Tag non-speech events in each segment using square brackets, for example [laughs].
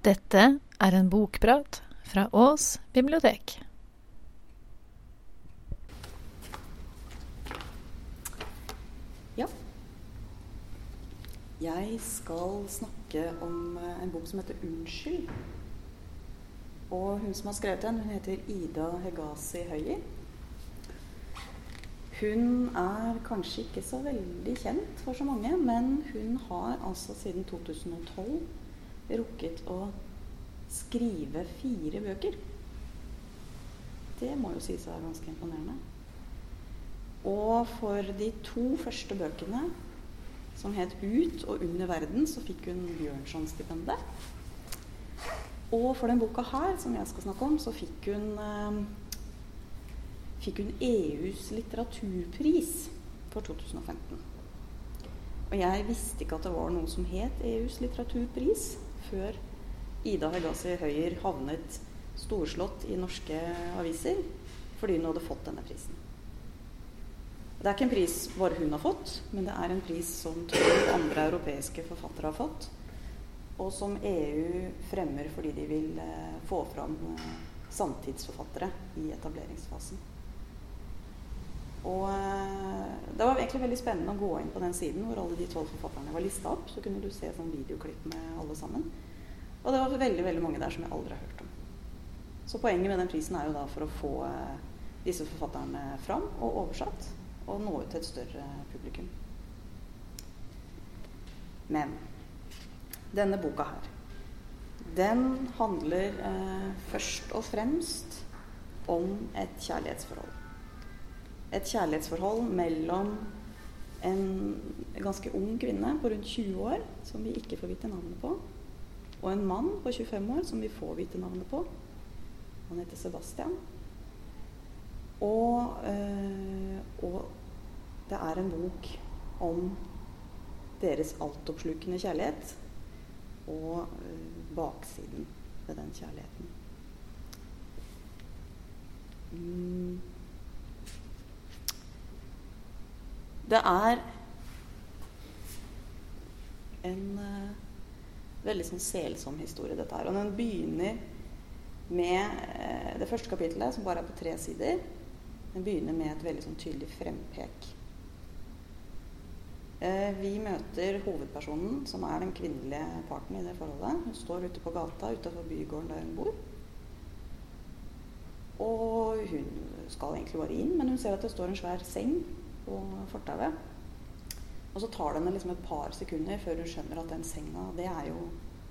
Dette er en bokprat fra Ås bibliotek. Ja. Jeg skal snakke om eh, en bok som heter 'Unnskyld'. Og hun som har skrevet den, hun heter Ida Hegazi Høyer. Hun er kanskje ikke så veldig kjent for så mange, men hun har altså siden 2012 rukket å skrive fire bøker. Det må jo sies å være ganske imponerende. Og for de to første bøkene, som het 'Ut' og 'Under verden', så fikk hun Bjørnson-stipendet. Og for den boka her, som jeg skal snakke om, så fikk hun, eh, fikk hun EUs litteraturpris for 2015. Og jeg visste ikke at det var noe som het EUs litteraturpris før Ida Hegazi Høyer havnet storslått i norske aviser fordi hun hadde fått denne prisen. Det er ikke en pris bare hun har fått, men det er en pris som to andre europeiske forfattere har fått, og som EU fremmer fordi de vil eh, få fram eh, samtidsforfattere i etableringsfasen. Og eh, det var egentlig veldig spennende å gå inn på den siden hvor alle de tolv forfatterne var lista opp. Så kunne du se sånn videoklipp med alle sammen. Og det var veldig veldig mange der som jeg aldri har hørt om. Så poenget med den prisen er jo da for å få eh, disse forfatterne fram og oversatt, og nå ut til et større publikum. Men denne boka her, den handler eh, først og fremst om et kjærlighetsforhold. Et kjærlighetsforhold mellom en ganske ung kvinne på rundt 20 år, som vi ikke får vite navnet på, og en mann på 25 år som vi får vite navnet på. Han heter Sebastian. Og, øh, og det er en bok om deres altoppslukende kjærlighet og øh, baksiden ved den kjærligheten. Mm. Det er en uh, veldig sånn selsom historie, dette her. Og den begynner med uh, det første kapitlet, som bare er på tre sider. Den begynner med et veldig sånn tydelig frempek. Uh, vi møter hovedpersonen, som er den kvinnelige parten i det forholdet. Hun står ute på gata utenfor bygården der hun bor. Og hun skal egentlig bare inn, men hun ser at det står en svær seng på fortauet. Og så tar det henne liksom et par sekunder før hun skjønner at den senga, det er jo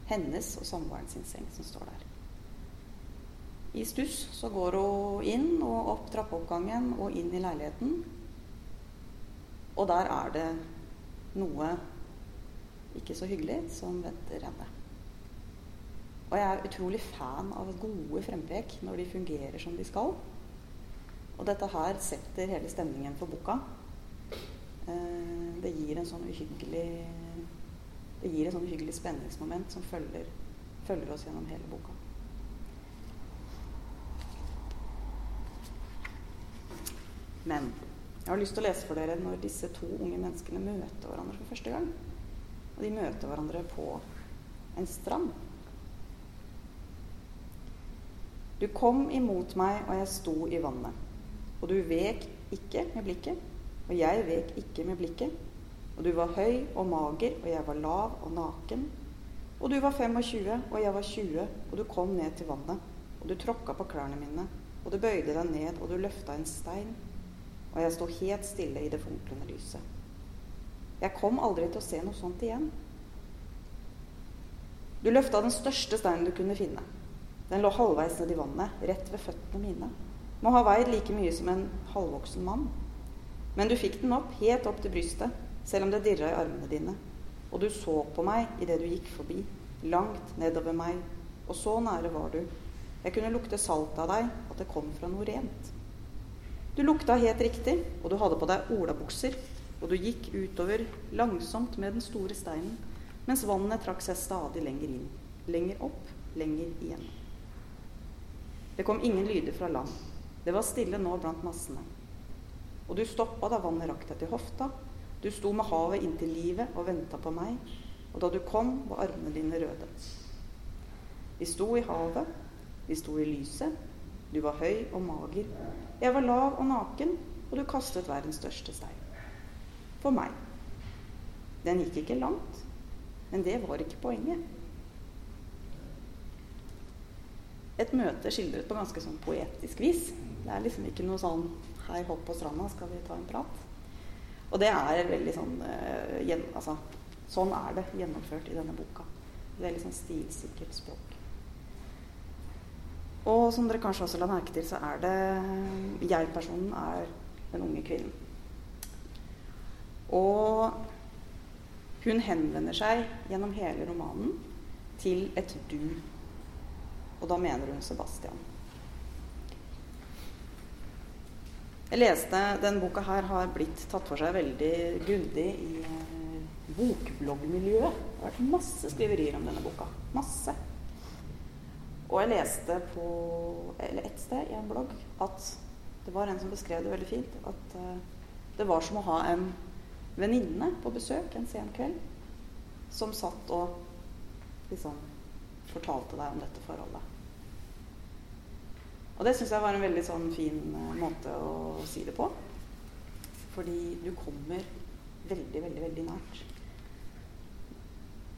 hennes og samboeren sin seng som står der. I stuss så går hun inn og opp trappeoppgangen og inn i leiligheten. Og der er det noe ikke så hyggelig som venter henne. Og jeg er utrolig fan av gode frempek når de fungerer som de skal. Og dette her setter hele stemningen for boka. Det gir en sånn uhyggelig Det gir et sånn uhyggelig spenningsmoment som følger, følger oss gjennom hele boka. Men jeg har lyst til å lese for dere når disse to unge menneskene møter hverandre for første gang. Og de møter hverandre på en strand. Du kom imot meg, og jeg sto i vannet. Og du vek ikke med blikket, og jeg vek ikke med blikket. Og du var høy og mager, og jeg var lav og naken. Og du var 25, og jeg var 20, og du kom ned til vannet. Og du tråkka på klærne mine, og du bøyde deg ned, og du løfta en stein. Og jeg sto helt stille i det funklende lyset. Jeg kom aldri til å se noe sånt igjen. Du løfta den største steinen du kunne finne. Den lå halvveis ned i vannet, rett ved føttene mine. Må ha veid like mye som en halvvoksen mann. Men du fikk den opp, helt opp til brystet, selv om det dirra i armene dine. Og du så på meg idet du gikk forbi, langt nedover meg, og så nære var du. Jeg kunne lukte salt av deg, at det kom fra noe rent. Du lukta helt riktig, og du hadde på deg olabukser, og du gikk utover langsomt med den store steinen, mens vannet trakk seg stadig lenger inn, lenger opp, lenger igjen. Det kom ingen lyder fra land. Det var stille nå blant massene. Og du stoppa da vannet rakk deg til hofta. Du sto med havet inntil livet og venta på meg. Og da du kom, var armene dine røde. Vi sto i havet. Vi sto i lyset. Du var høy og mager. Jeg var lav og naken, og du kastet verdens største stein. For meg. Den gikk ikke langt, men det var ikke poenget. Et møte skildret på ganske sånn poetisk vis. Det er liksom ikke noe sånn Hei, hopp på stranda, skal vi ta en prat? Og det er veldig sånn uh, gjen, altså, Sånn er det gjennomført i denne boka. Veldig sånn stilsikkert språk. Og som dere kanskje også la merke til, så er det Jeg-personen er den unge kvinnen. Og hun henvender seg gjennom hele romanen til et du. Og da mener hun Sebastian. Jeg leste Denne boka her har blitt tatt for seg veldig grundig i eh, bokbloggmiljøet. Det har vært masse skriverier om denne boka. Masse. Og jeg leste på eller et sted i en blogg at det var en som beskrev det veldig fint. At uh, det var som å ha en venninne på besøk en sen kveld som satt og liksom fortalte deg om dette forholdet. Og det syns jeg var en veldig sånn fin uh, måte å si det på. Fordi du kommer veldig, veldig, veldig nært.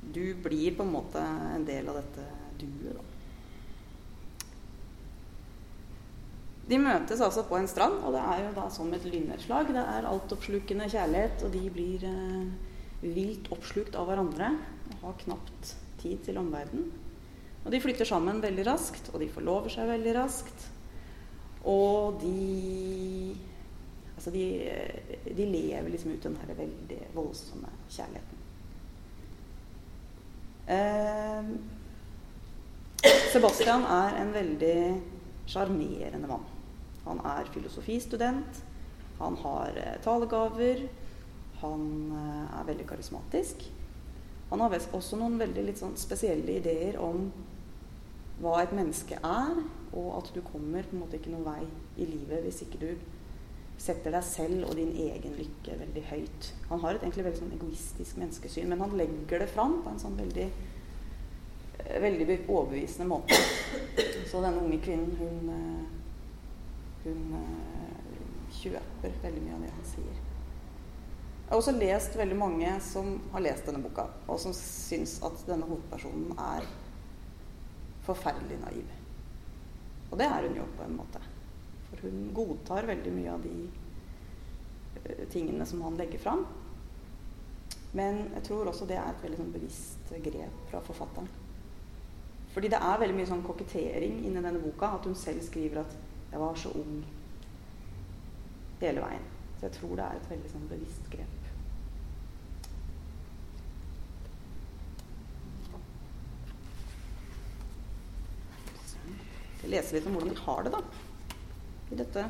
Du blir på en måte en del av dette duet, da. De møtes altså på en strand, og det er jo da som et lynnedslag. Det er altoppslukende kjærlighet, og de blir eh, vilt oppslukt av hverandre og har knapt tid til omverdenen. Og de flytter sammen veldig raskt, og de forlover seg veldig raskt. Og de Altså, de, de lever liksom ut den her veldig voldsomme kjærligheten. Eh, Sebastian er en veldig sjarmerende mann. Han er filosofistudent. Han har eh, talegaver. Han eh, er veldig karismatisk. Han har også noen veldig litt sånn spesielle ideer om hva et menneske er, og at du kommer på en måte ikke noen vei i livet hvis ikke du setter deg selv og din egen lykke veldig høyt. Han har et egentlig veldig sånn egoistisk menneskesyn, men han legger det fram på en sånn veldig, eh, veldig overbevisende måte. Så denne unge kvinnen, hun hun uh, kjøper veldig mye av det han sier. Jeg har også lest veldig mange som har lest denne boka, og som syns at denne hovedpersonen er forferdelig naiv. Og det er hun jo på en måte. For hun godtar veldig mye av de uh, tingene som han legger fram. Men jeg tror også det er et veldig sånn bevisst grep fra forfatteren. Fordi det er veldig mye sånn kokettering inni denne boka. At hun selv skriver at jeg var så ung hele veien. Så jeg tror det er et veldig sånn bevisst grep. Jeg leser litt om hvordan vi har det, da. I dette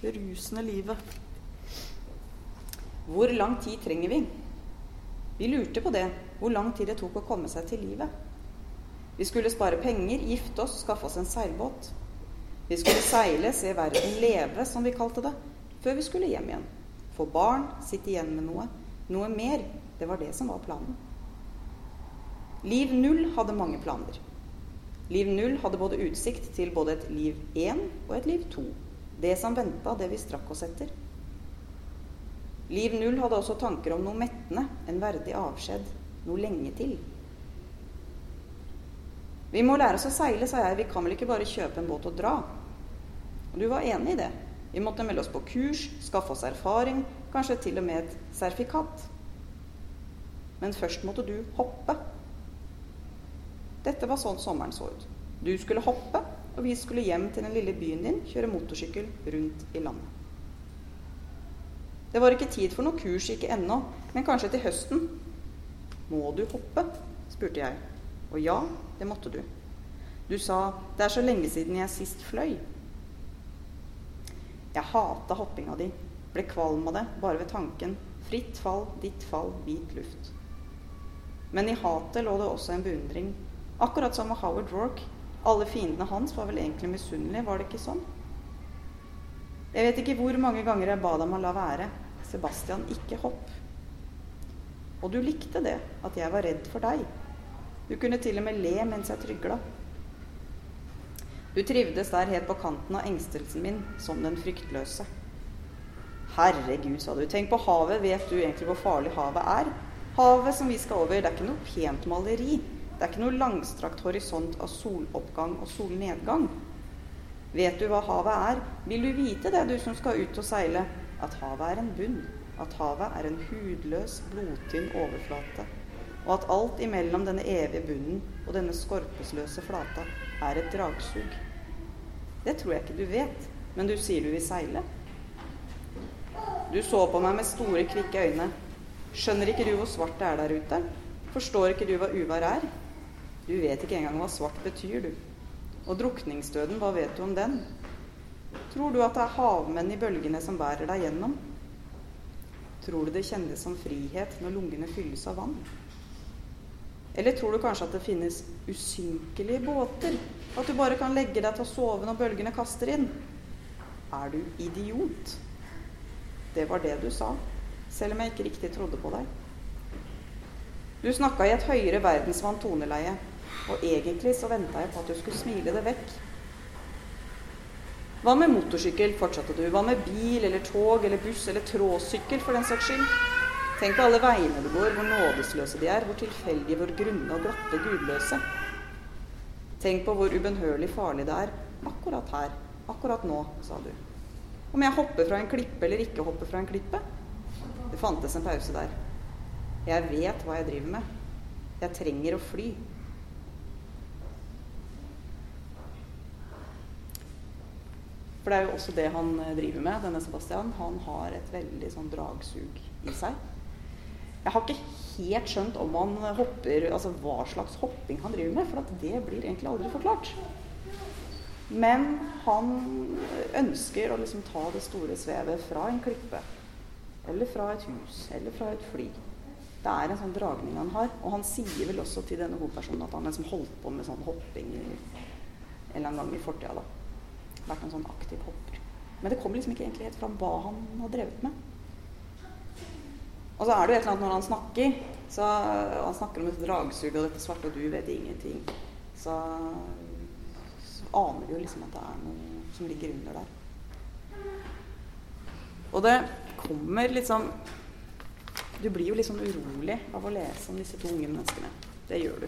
berusende livet. Hvor lang tid trenger vi? Vi lurte på det. Hvor lang tid det tok å komme seg til livet. Vi skulle spare penger, gifte oss, skaffe oss en seilbåt. Vi skulle seile, se verden leve, som vi kalte det, før vi skulle hjem igjen. Få barn, sitte igjen med noe. Noe mer. Det var det som var planen. Liv null hadde mange planer. Liv null hadde både utsikt til både et liv én og et liv to. Det som venta, det vi strakk oss etter. Liv null hadde også tanker om noe mettende, en verdig avskjed, noe lenge til. Vi må lære oss å seile, sa jeg. Vi kan vel ikke bare kjøpe en båt og dra? Og du var enig i det. Vi måtte melde oss på kurs, skaffe oss erfaring, kanskje til og med et sertifikat. Men først måtte du hoppe. Dette var sånn sommeren så ut. Du skulle hoppe, og vi skulle hjem til den lille byen din, kjøre motorsykkel rundt i landet. Det var ikke tid for noe kurs, ikke ennå, men kanskje til høsten. Må du hoppe? spurte jeg. Og ja, det måtte du. Du sa det er så lenge siden jeg sist fløy. Jeg hata hoppinga di. Ble kvalm av det bare ved tanken. Fritt fall, ditt fall, hvit luft. Men i hatet lå det også en beundring. Akkurat som med Howard Rorke. Alle fiendene hans var vel egentlig misunnelige, var det ikke sånn? Jeg vet ikke hvor mange ganger jeg ba deg om å la være. Sebastian, ikke hopp. Og du likte det, at jeg var redd for deg. Du kunne til og med le mens jeg trygla. Du trivdes der helt på kanten av engstelsen min, som den fryktløse. Herregud, sa du, tenk på havet, vet du egentlig hvor farlig havet er? Havet som vi skal over, det er ikke noe pent maleri. Det er ikke noe langstrakt horisont av soloppgang og solnedgang. Vet du hva havet er? Vil du vite det, du som skal ut og seile? At havet er en bunn. At havet er en hudløs, blodtynn overflate. Og at alt imellom denne evige bunnen og denne skorpesløse flata er et dragsug. Det tror jeg ikke du vet, men du sier du vil seile. Du så på meg med store, kvikke øyne. Skjønner ikke du hvor svart det er der ute? Forstår ikke du hva uvær er? Du vet ikke engang hva svart betyr, du. Og drukningsdøden, hva vet du om den? Tror du at det er havmenn i bølgene som bærer deg gjennom? Tror du det kjennes som frihet når lungene fylles av vann? Eller tror du kanskje at det finnes usynkelige båter? At du bare kan legge deg til å sove når bølgene kaster inn? Er du idiot? Det var det du sa, selv om jeg ikke riktig trodde på deg. Du snakka i et høyere verdensvant toneleie, og egentlig så venta jeg på at du skulle smile det vekk. Hva med motorsykkel, fortsatte du. Hva med bil eller tog eller buss eller tråsykkel, for den saks skyld? Tenk på alle veiene du går, hvor nådesløse de er, hvor tilfeldige, hvor grunne og glatte gudløse. Tenk på hvor ubønnhørlig farlig det er akkurat her, akkurat nå, sa du. Om jeg hopper fra en klippe eller ikke hopper fra en klippe? Det fantes en pause der. Jeg vet hva jeg driver med. Jeg trenger å fly. For det er jo også det han eh, driver med, denne Sebastian. Han har et veldig sånn dragsug i seg. Jeg har ikke helt skjønt om han hopper, altså hva slags hopping han driver med, for det blir egentlig aldri forklart. Men han ønsker å liksom ta det store svevet fra en klippe. Eller fra et hus. Eller fra et fly. Det er en sånn dragning han har. Og han sier vel også til denne hovedpersonen at han liksom holdt på med sånn hopping en eller annen gang i fortida. Vært en sånn aktiv hopper. Men det kommer liksom ikke egentlig helt fram hva han har drevet med. Og så er det jo et eller annet når han snakker, så han snakker om dette dragsuget og dette svarte, og du vet ingenting. Så, så aner vi jo liksom at det er noe som ligger under der. Og det kommer liksom Du blir jo sånn urolig av å lese om disse to unge menneskene. Det gjør du.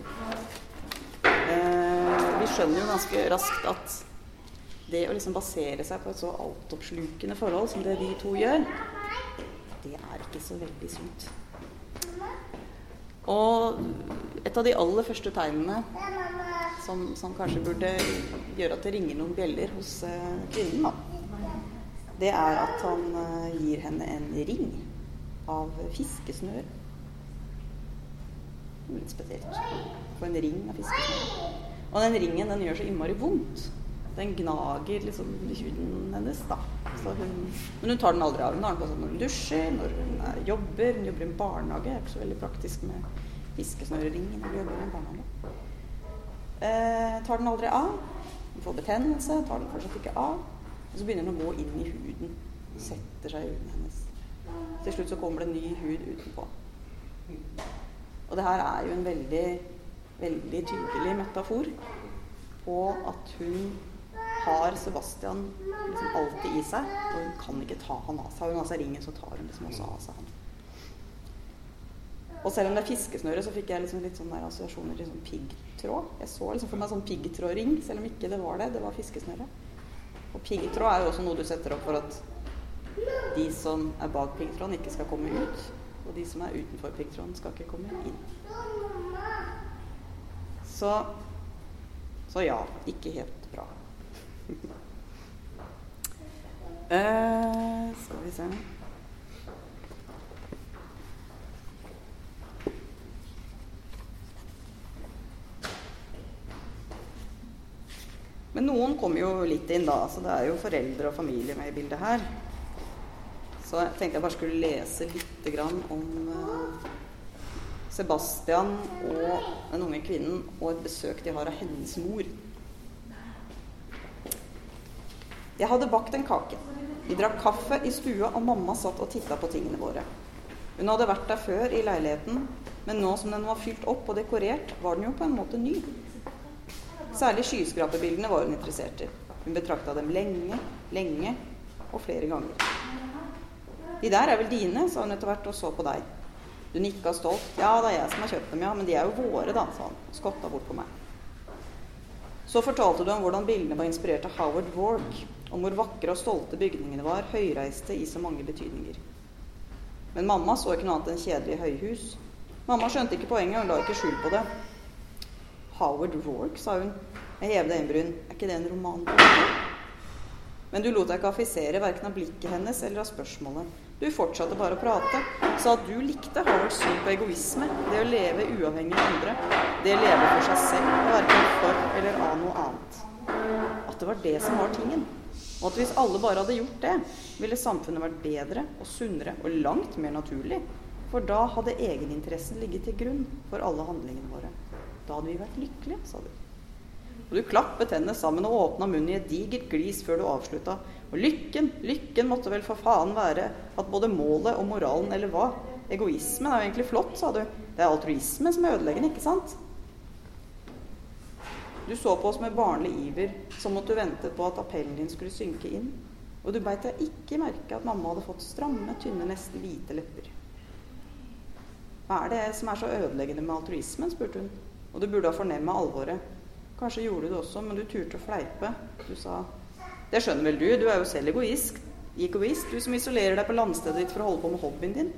Eh, vi skjønner jo ganske raskt at det å liksom basere seg på et så altoppslukende forhold som det de to gjør, det er ikke så veldig sunt. Og et av de aller første tegnene som, som kanskje burde gjøre at det ringer noen bjeller hos uh, kvinnen, da, det er at han uh, gir henne en ring av fiskesnøre. Litt spesielt. Få en ring av fiskesnøre. Og den ringen den gjør så innmari vondt den gnager liksom huden hennes. da. Hun, men hun tar den aldri av. Hun har den på sånn når hun dusjer, når hun er, jobber. Hun jobber i en barnehage. Det er ikke så veldig praktisk med fiskesnørering når du jobber i en barnehage. Eh, tar den aldri av. Hun får betennelse, tar den fortsatt ikke av. Og så begynner den å gå inn i huden. Setter seg i huden hennes. Til slutt så kommer det ny hud utenpå. Og det her er jo en veldig, veldig tydelig metafor på at hun har Sebastian liksom alltid i seg, og hun kan ikke ta han av seg. Har hun av seg ringen, så tar hun liksom også av seg han. Og selv om det er fiskesnøre, så fikk jeg liksom litt sånne assosiasjoner til sånn piggtråd. Jeg så liksom for meg sånn piggtrådring, selv om ikke det var det. Det var fiskesnøre. Og piggtråd er jo også noe du setter opp for at de som er bak piggtråden, ikke skal komme ut. Og de som er utenfor piggtråden, skal ikke komme inn. Så, så ja, ikke helt bra. Uh, skal vi se Men noen kommer jo litt inn, da. Så det er jo foreldre og familie med i bildet her. Så jeg tenkte jeg bare skulle lese litt om uh, Sebastian og den unge kvinnen og et besøk de har av hennes mor. Jeg hadde bakt en kake. Vi drakk kaffe i stua, og mamma satt og titta på tingene våre. Hun hadde vært der før i leiligheten, men nå som den var fylt opp og dekorert, var den jo på en måte ny. Særlig skyskrapebildene var hun interessert i. Hun betrakta dem lenge, lenge og flere ganger. De der er vel dine, sa hun etter hvert og så på deg. Du nikka stolt. Ja, det er jeg som har kjøpt dem, ja, men de er jo våre, da, sa han. Skotta bort på meg. Så fortalte du om hvordan bildene var inspirert av Howard Wark, om hvor vakre og stolte bygningene var, høyreiste i så mange betydninger. Men mamma så ikke noe annet enn kjedelige høyhus. Mamma skjønte ikke poenget, og hun la ikke skjul på det. Howard Rorke, sa hun Jeg hevde øyenbryn. Er ikke det en roman? Men du lot deg ikke affisere verken av blikket hennes eller av spørsmålet. Du fortsatte bare å prate. Sa at du likte Howards syn på egoisme, det å leve uavhengig av andre, det å leve for seg selv verken for eller av noe annet. At det var det som var tingen. Og at hvis alle bare hadde gjort det, ville samfunnet vært bedre og sunnere og langt mer naturlig. For da hadde egeninteressen ligget til grunn for alle handlingene våre. Da hadde vi vært lykkelige, sa du. Og du klappet hendene sammen og åpna munnen i et digert glis før du avslutta. Og lykken, lykken måtte vel for faen være at både målet og moralen, eller hva? Egoismen er jo egentlig flott, sa du. Det er altruisme som er ødeleggende, ikke sant? Du så på oss med barnlig iver, som om du ventet på at appellen din skulle synke inn. Og du beit deg ikke merke at mamma hadde fått stramme, tynne, nesten hvite lepper. Hva er det som er så ødeleggende med altruismen? spurte hun. Og du burde ha fornemma alvoret. Kanskje gjorde du det også, men du turte å fleipe. Du sa Det skjønner vel du, du er jo selv egoist. Egoist, du som isolerer deg på landstedet ditt for å holde på med hobbyen din.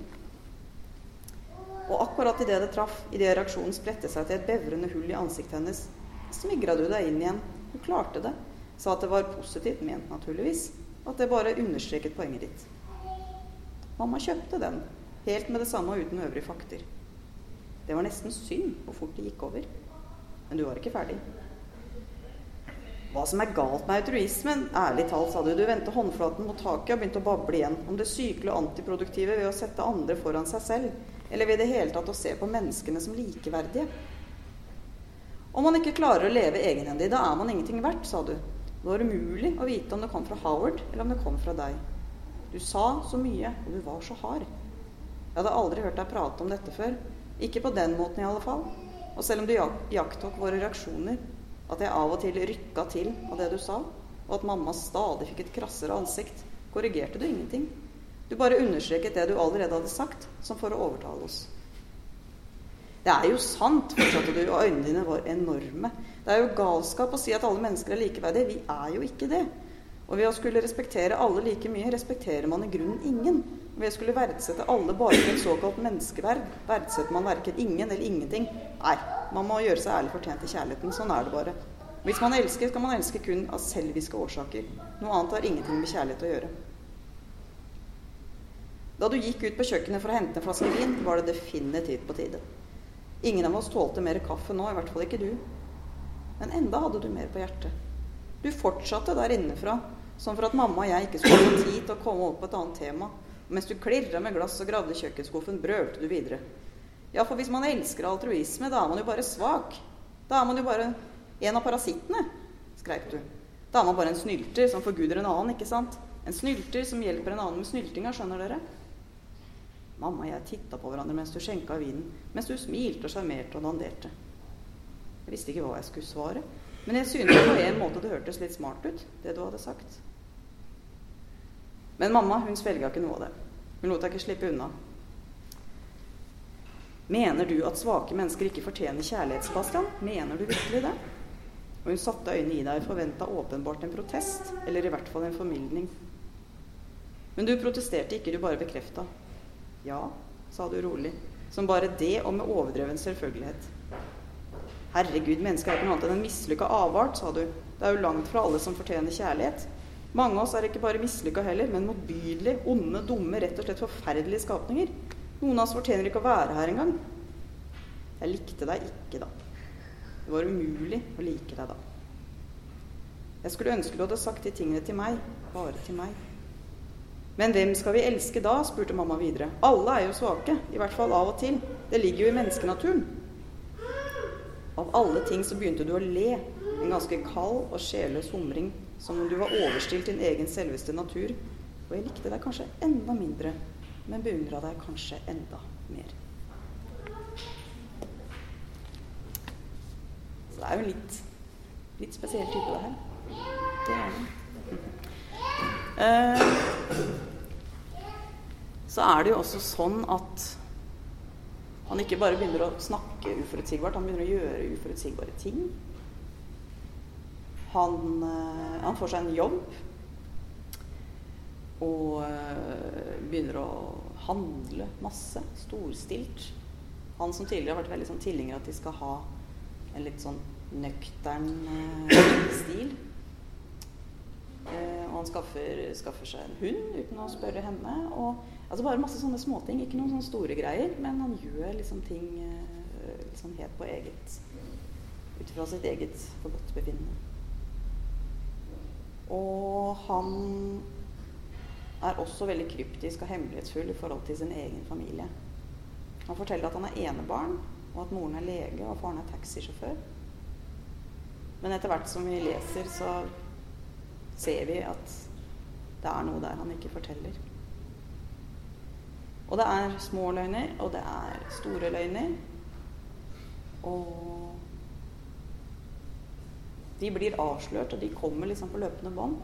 Og akkurat idet det traff, idet reaksjonen spredte seg til et bevrende hull i ansiktet hennes, smigra du deg inn igjen. Du klarte det. Sa at det var positivt ment, naturligvis. At det bare understreket poenget ditt. Mamma kjøpte den, helt med det samme og uten øvrige fakter. Det var nesten synd hvor fort det gikk over. Men du var ikke ferdig. Hva som er galt med autorismen? Ærlig talt, sa du. Du vendte håndflaten mot taket og begynte å bable igjen om det sykelige og antiproduktive ved å sette andre foran seg selv, eller ved det hele tatt å se på menneskene som likeverdige. Om man ikke klarer å leve egenhendig, da er man ingenting verdt, sa du. Det var umulig å vite om det kom fra Howard, eller om det kom fra deg. Du sa så mye, og du var så hard. Jeg hadde aldri hørt deg prate om dette før. Ikke på den måten, i alle fall. Og selv om du iakttok våre reaksjoner, at jeg av og til rykka til av det du sa, og at mamma stadig fikk et krassere ansikt, korrigerte du ingenting. Du bare understreket det du allerede hadde sagt, som for å overtale oss. Det er jo sant, fortsatte du, og øynene dine var enorme. Det er jo galskap å si at alle mennesker er likeverdige. Vi er jo ikke det. Og ved å skulle respektere alle like mye, respekterer man i grunnen ingen. Ved å skulle verdsette alle bare for et såkalt menneskeverd, verdsetter man verken ingen eller ingenting. Nei, man må gjøre seg ærlig fortjent i kjærligheten. Sånn er det bare. Hvis man elsker, kan man elske kun av selviske årsaker. Noe annet har ingenting med kjærlighet å gjøre. Da du gikk ut på kjøkkenet for å hente en flaske vin, var det definitivt på tide. Ingen av oss tålte mer kaffe nå, i hvert fall ikke du. Men enda hadde du mer på hjertet. Du fortsatte der innenfra, som for at mamma og jeg ikke skulle få tid til å komme opp på et annet tema. Mens du klirra med glass og gravde i kjøkkenskuffen, brølte du videre. Ja, for hvis man elsker altruisme, da er man jo bare svak. Da er man jo bare en av parasittene, skreik du. Da er man bare en snylter som forguder en annen, ikke sant? En snylter som hjelper en annen med snyltinga, skjønner dere? Mamma og jeg titta på hverandre mens du skjenka vinen, mens du smilte og sjarmerte og danderte. Jeg visste ikke hva jeg skulle svare, men jeg syntes på en måte det hørtes litt smart ut, det du hadde sagt. Men mamma hun svelga ikke noe av det. Hun lot deg ikke slippe unna. Mener du at svake mennesker ikke fortjener kjærlighet, Sebastian? Mener du virkelig det? Og hun satte øynene i deg og forventa åpenbart en protest, eller i hvert fall en formildning. Men du protesterte ikke, du bare bekrefta. Ja, sa du rolig, som bare det og med overdreven selvfølgelighet. Herregud, mennesket er ikke noe annet enn en mislykka avart, sa du. Det er jo langt fra alle som fortjener kjærlighet. Mange av oss er ikke bare mislykka heller, men motbydelige, onde, dumme, rett og slett forferdelige skapninger. Noen av oss fortjener ikke å være her engang. Jeg likte deg ikke da. Det var umulig å like deg da. Jeg skulle ønske du hadde sagt de tingene til meg, bare til meg. Men hvem skal vi elske da? spurte mamma videre. Alle er jo svake, i hvert fall av og til. Det ligger jo i menneskenaturen. Av alle ting så begynte du å le, en ganske kald og sjelløs humring, som om du var overstilt din egen selveste natur. Og jeg likte deg kanskje enda mindre men beundra deg kanskje enda mer. Så det er jo en litt, litt spesiell type, det her. Det er det. Eh, så er det jo også sånn at han ikke bare begynner å snakke uforutsigbart, han begynner å gjøre uforutsigbare ting. Han, eh, han får seg en jobb og eh, begynner å handle masse. Storstilt. Han som tidligere har vært veldig sånn tilhenger av at de skal ha en litt sånn nøktern eh, stil. Eh, og han skaffer, skaffer, seg en hund uten å spørre henne. Og, altså Bare masse sånne småting. Ikke noen sånne store greier, men han gjør liksom ting liksom helt på eget Ut fra sitt eget forgodtbefinnende. Og han er også veldig kryptisk og hemmelighetsfull i forhold til sin egen familie. Han forteller at han er enebarn, og at moren er lege og faren er taxisjåfør. Men etter hvert som vi leser, så ser vi at det er noe der han ikke forteller. Og det er små løgner, og det er store løgner. Og de blir avslørt, og de kommer liksom på løpende bånd.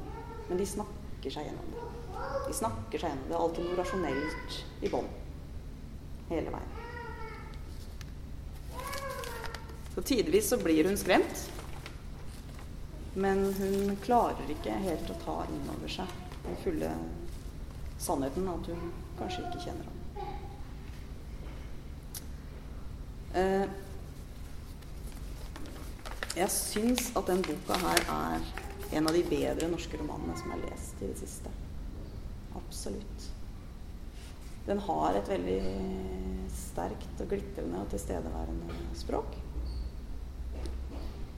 Men de snakker seg gjennom det. De snakker seg gjennom det. Alltid noe rasjonelt i bånn. Hele veien. Så tidvis så blir hun skremt. Men hun klarer ikke helt å ta inn over seg den fulle sannheten at hun kanskje ikke kjenner ham. Eh, jeg syns at den boka her er en av de bedre norske romanene som er lest i det siste. Absolutt. Den har et veldig sterkt og glitrende og tilstedeværende språk.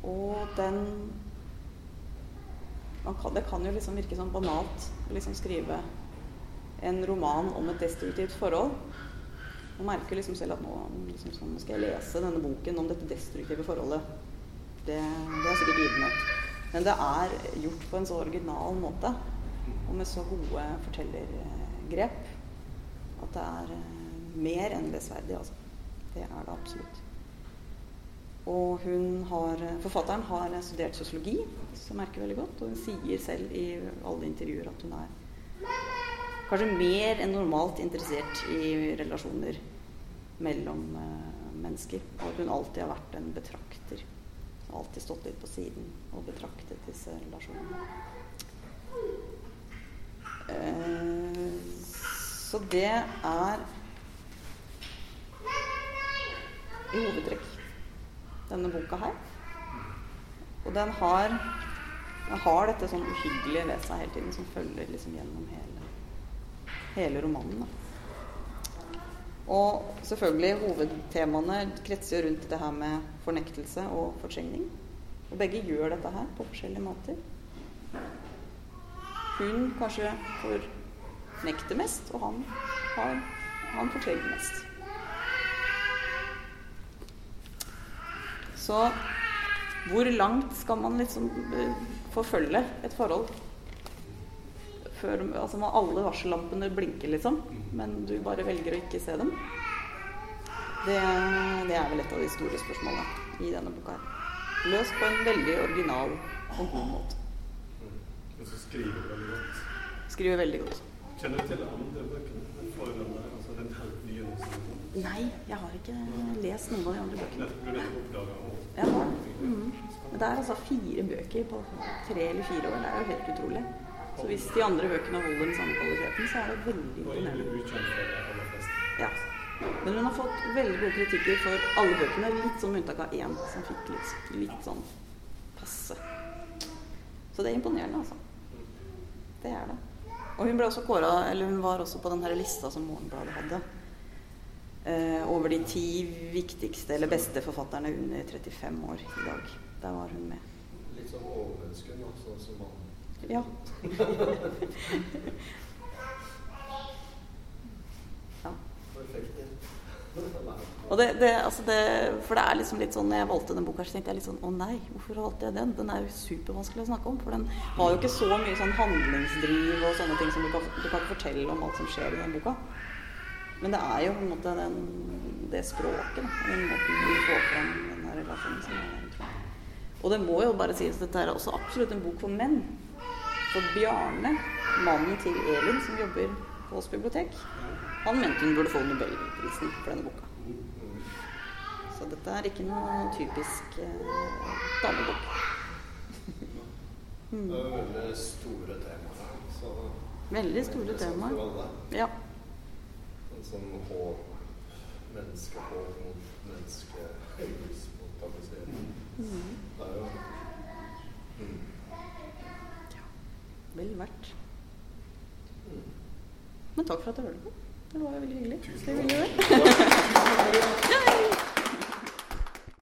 Og den kan, Det kan jo liksom virke sånn banalt å liksom skrive en roman om et destruktivt forhold. Man merker liksom selv at nå liksom sånn, skal jeg lese denne boken om dette destruktive forholdet. Det, det er sikkert givenhet. Men det er gjort på en så original måte og med så gode fortellergrep at det er eh, mer enn lesverdig, altså. Det er det absolutt. Og hun har, forfatteren har studert sosiologi, som merker veldig godt. Og hun sier selv i alle intervjuer at hun er kanskje mer enn normalt interessert i relasjoner mellom uh, mennesker. Og at hun alltid har vært en betrakter. Alltid stått litt på siden og betraktet disse relasjonene. Uh, så det er i hovedtrekk denne boka her. Og den har, den har dette sånn uhyggelige ved seg hele tiden, som følger liksom gjennom hele, hele romanen. Da. Og selvfølgelig, hovedtemaene kretser rundt det her med fornektelse og fortrengning. Og begge gjør dette her på forskjellige måter. Hun kanskje fornekter mest, og han, har, han forteller mest. Så hvor langt skal man liksom uh, forfølge et forhold? Før, altså må alle varsellampene blinker, liksom, men du bare velger å ikke se dem. Det, det er vel et av de store spørsmålene i denne boka. her. Løst på en veldig original og god måte. Og så skriver du veldig godt. Skriver veldig godt. Kjenner du til andre bøkene? Altså den helt nye noen Nei, jeg har ikke lest noen av de andre bøkene. Nettopp nettopp oppdaga Jeg har det. Mm. Men det er altså fire bøker på tre eller fire år. Det er jo helt utrolig. Så hvis de andre bøkene holder den samme kvaliteten, så er det veldig imponerende. Ja. Men hun har fått veldig gode kritikker for alle bøkene, litt sånn med unntak av én som fikk litt, litt sånn passe. Så det er imponerende, altså. Det er det. Og hun ble også kåret, eller hun var også på den her lista som Morgenbladet hadde. Eh, over de ti viktigste eller beste forfatterne under 35 år i dag. Der var hun med. Litt sånn overmenneske, altså, sånn som mann. Ja. ja. [laughs] [laughs] Perfekt. Og det, det, altså det, for det er liksom litt sånn Når jeg valgte den boka, så tenkte jeg litt sånn Å nei, hvorfor valgte jeg den? Den er jo supervanskelig å snakke om. For den har jo ikke så mye sånn handlingsdriv og sånne ting som du kan, du kan fortelle om alt som skjer i den boka. Men det er jo på en måte den, det språket, da, den måten vi får fram denne relasjonen som er. Og det må jo bare sies at dette er også absolutt en bok for menn. For Bjarne, mannen til Elin som jobber på Ås bibliotek, han mente hun burde få Nobelprisen for denne boka. Så dette er ikke noe typisk eh, damebok. Det er veldig store temaer. Så Veldig store temaer. Ja. En sånn håp, menneskehåp mot menneskehøys mot mm. Det er jo mm. Vel verdt. Men takk for at du hørte på. Det var veldig hyggelig. Tusen Skal [laughs] [laughs]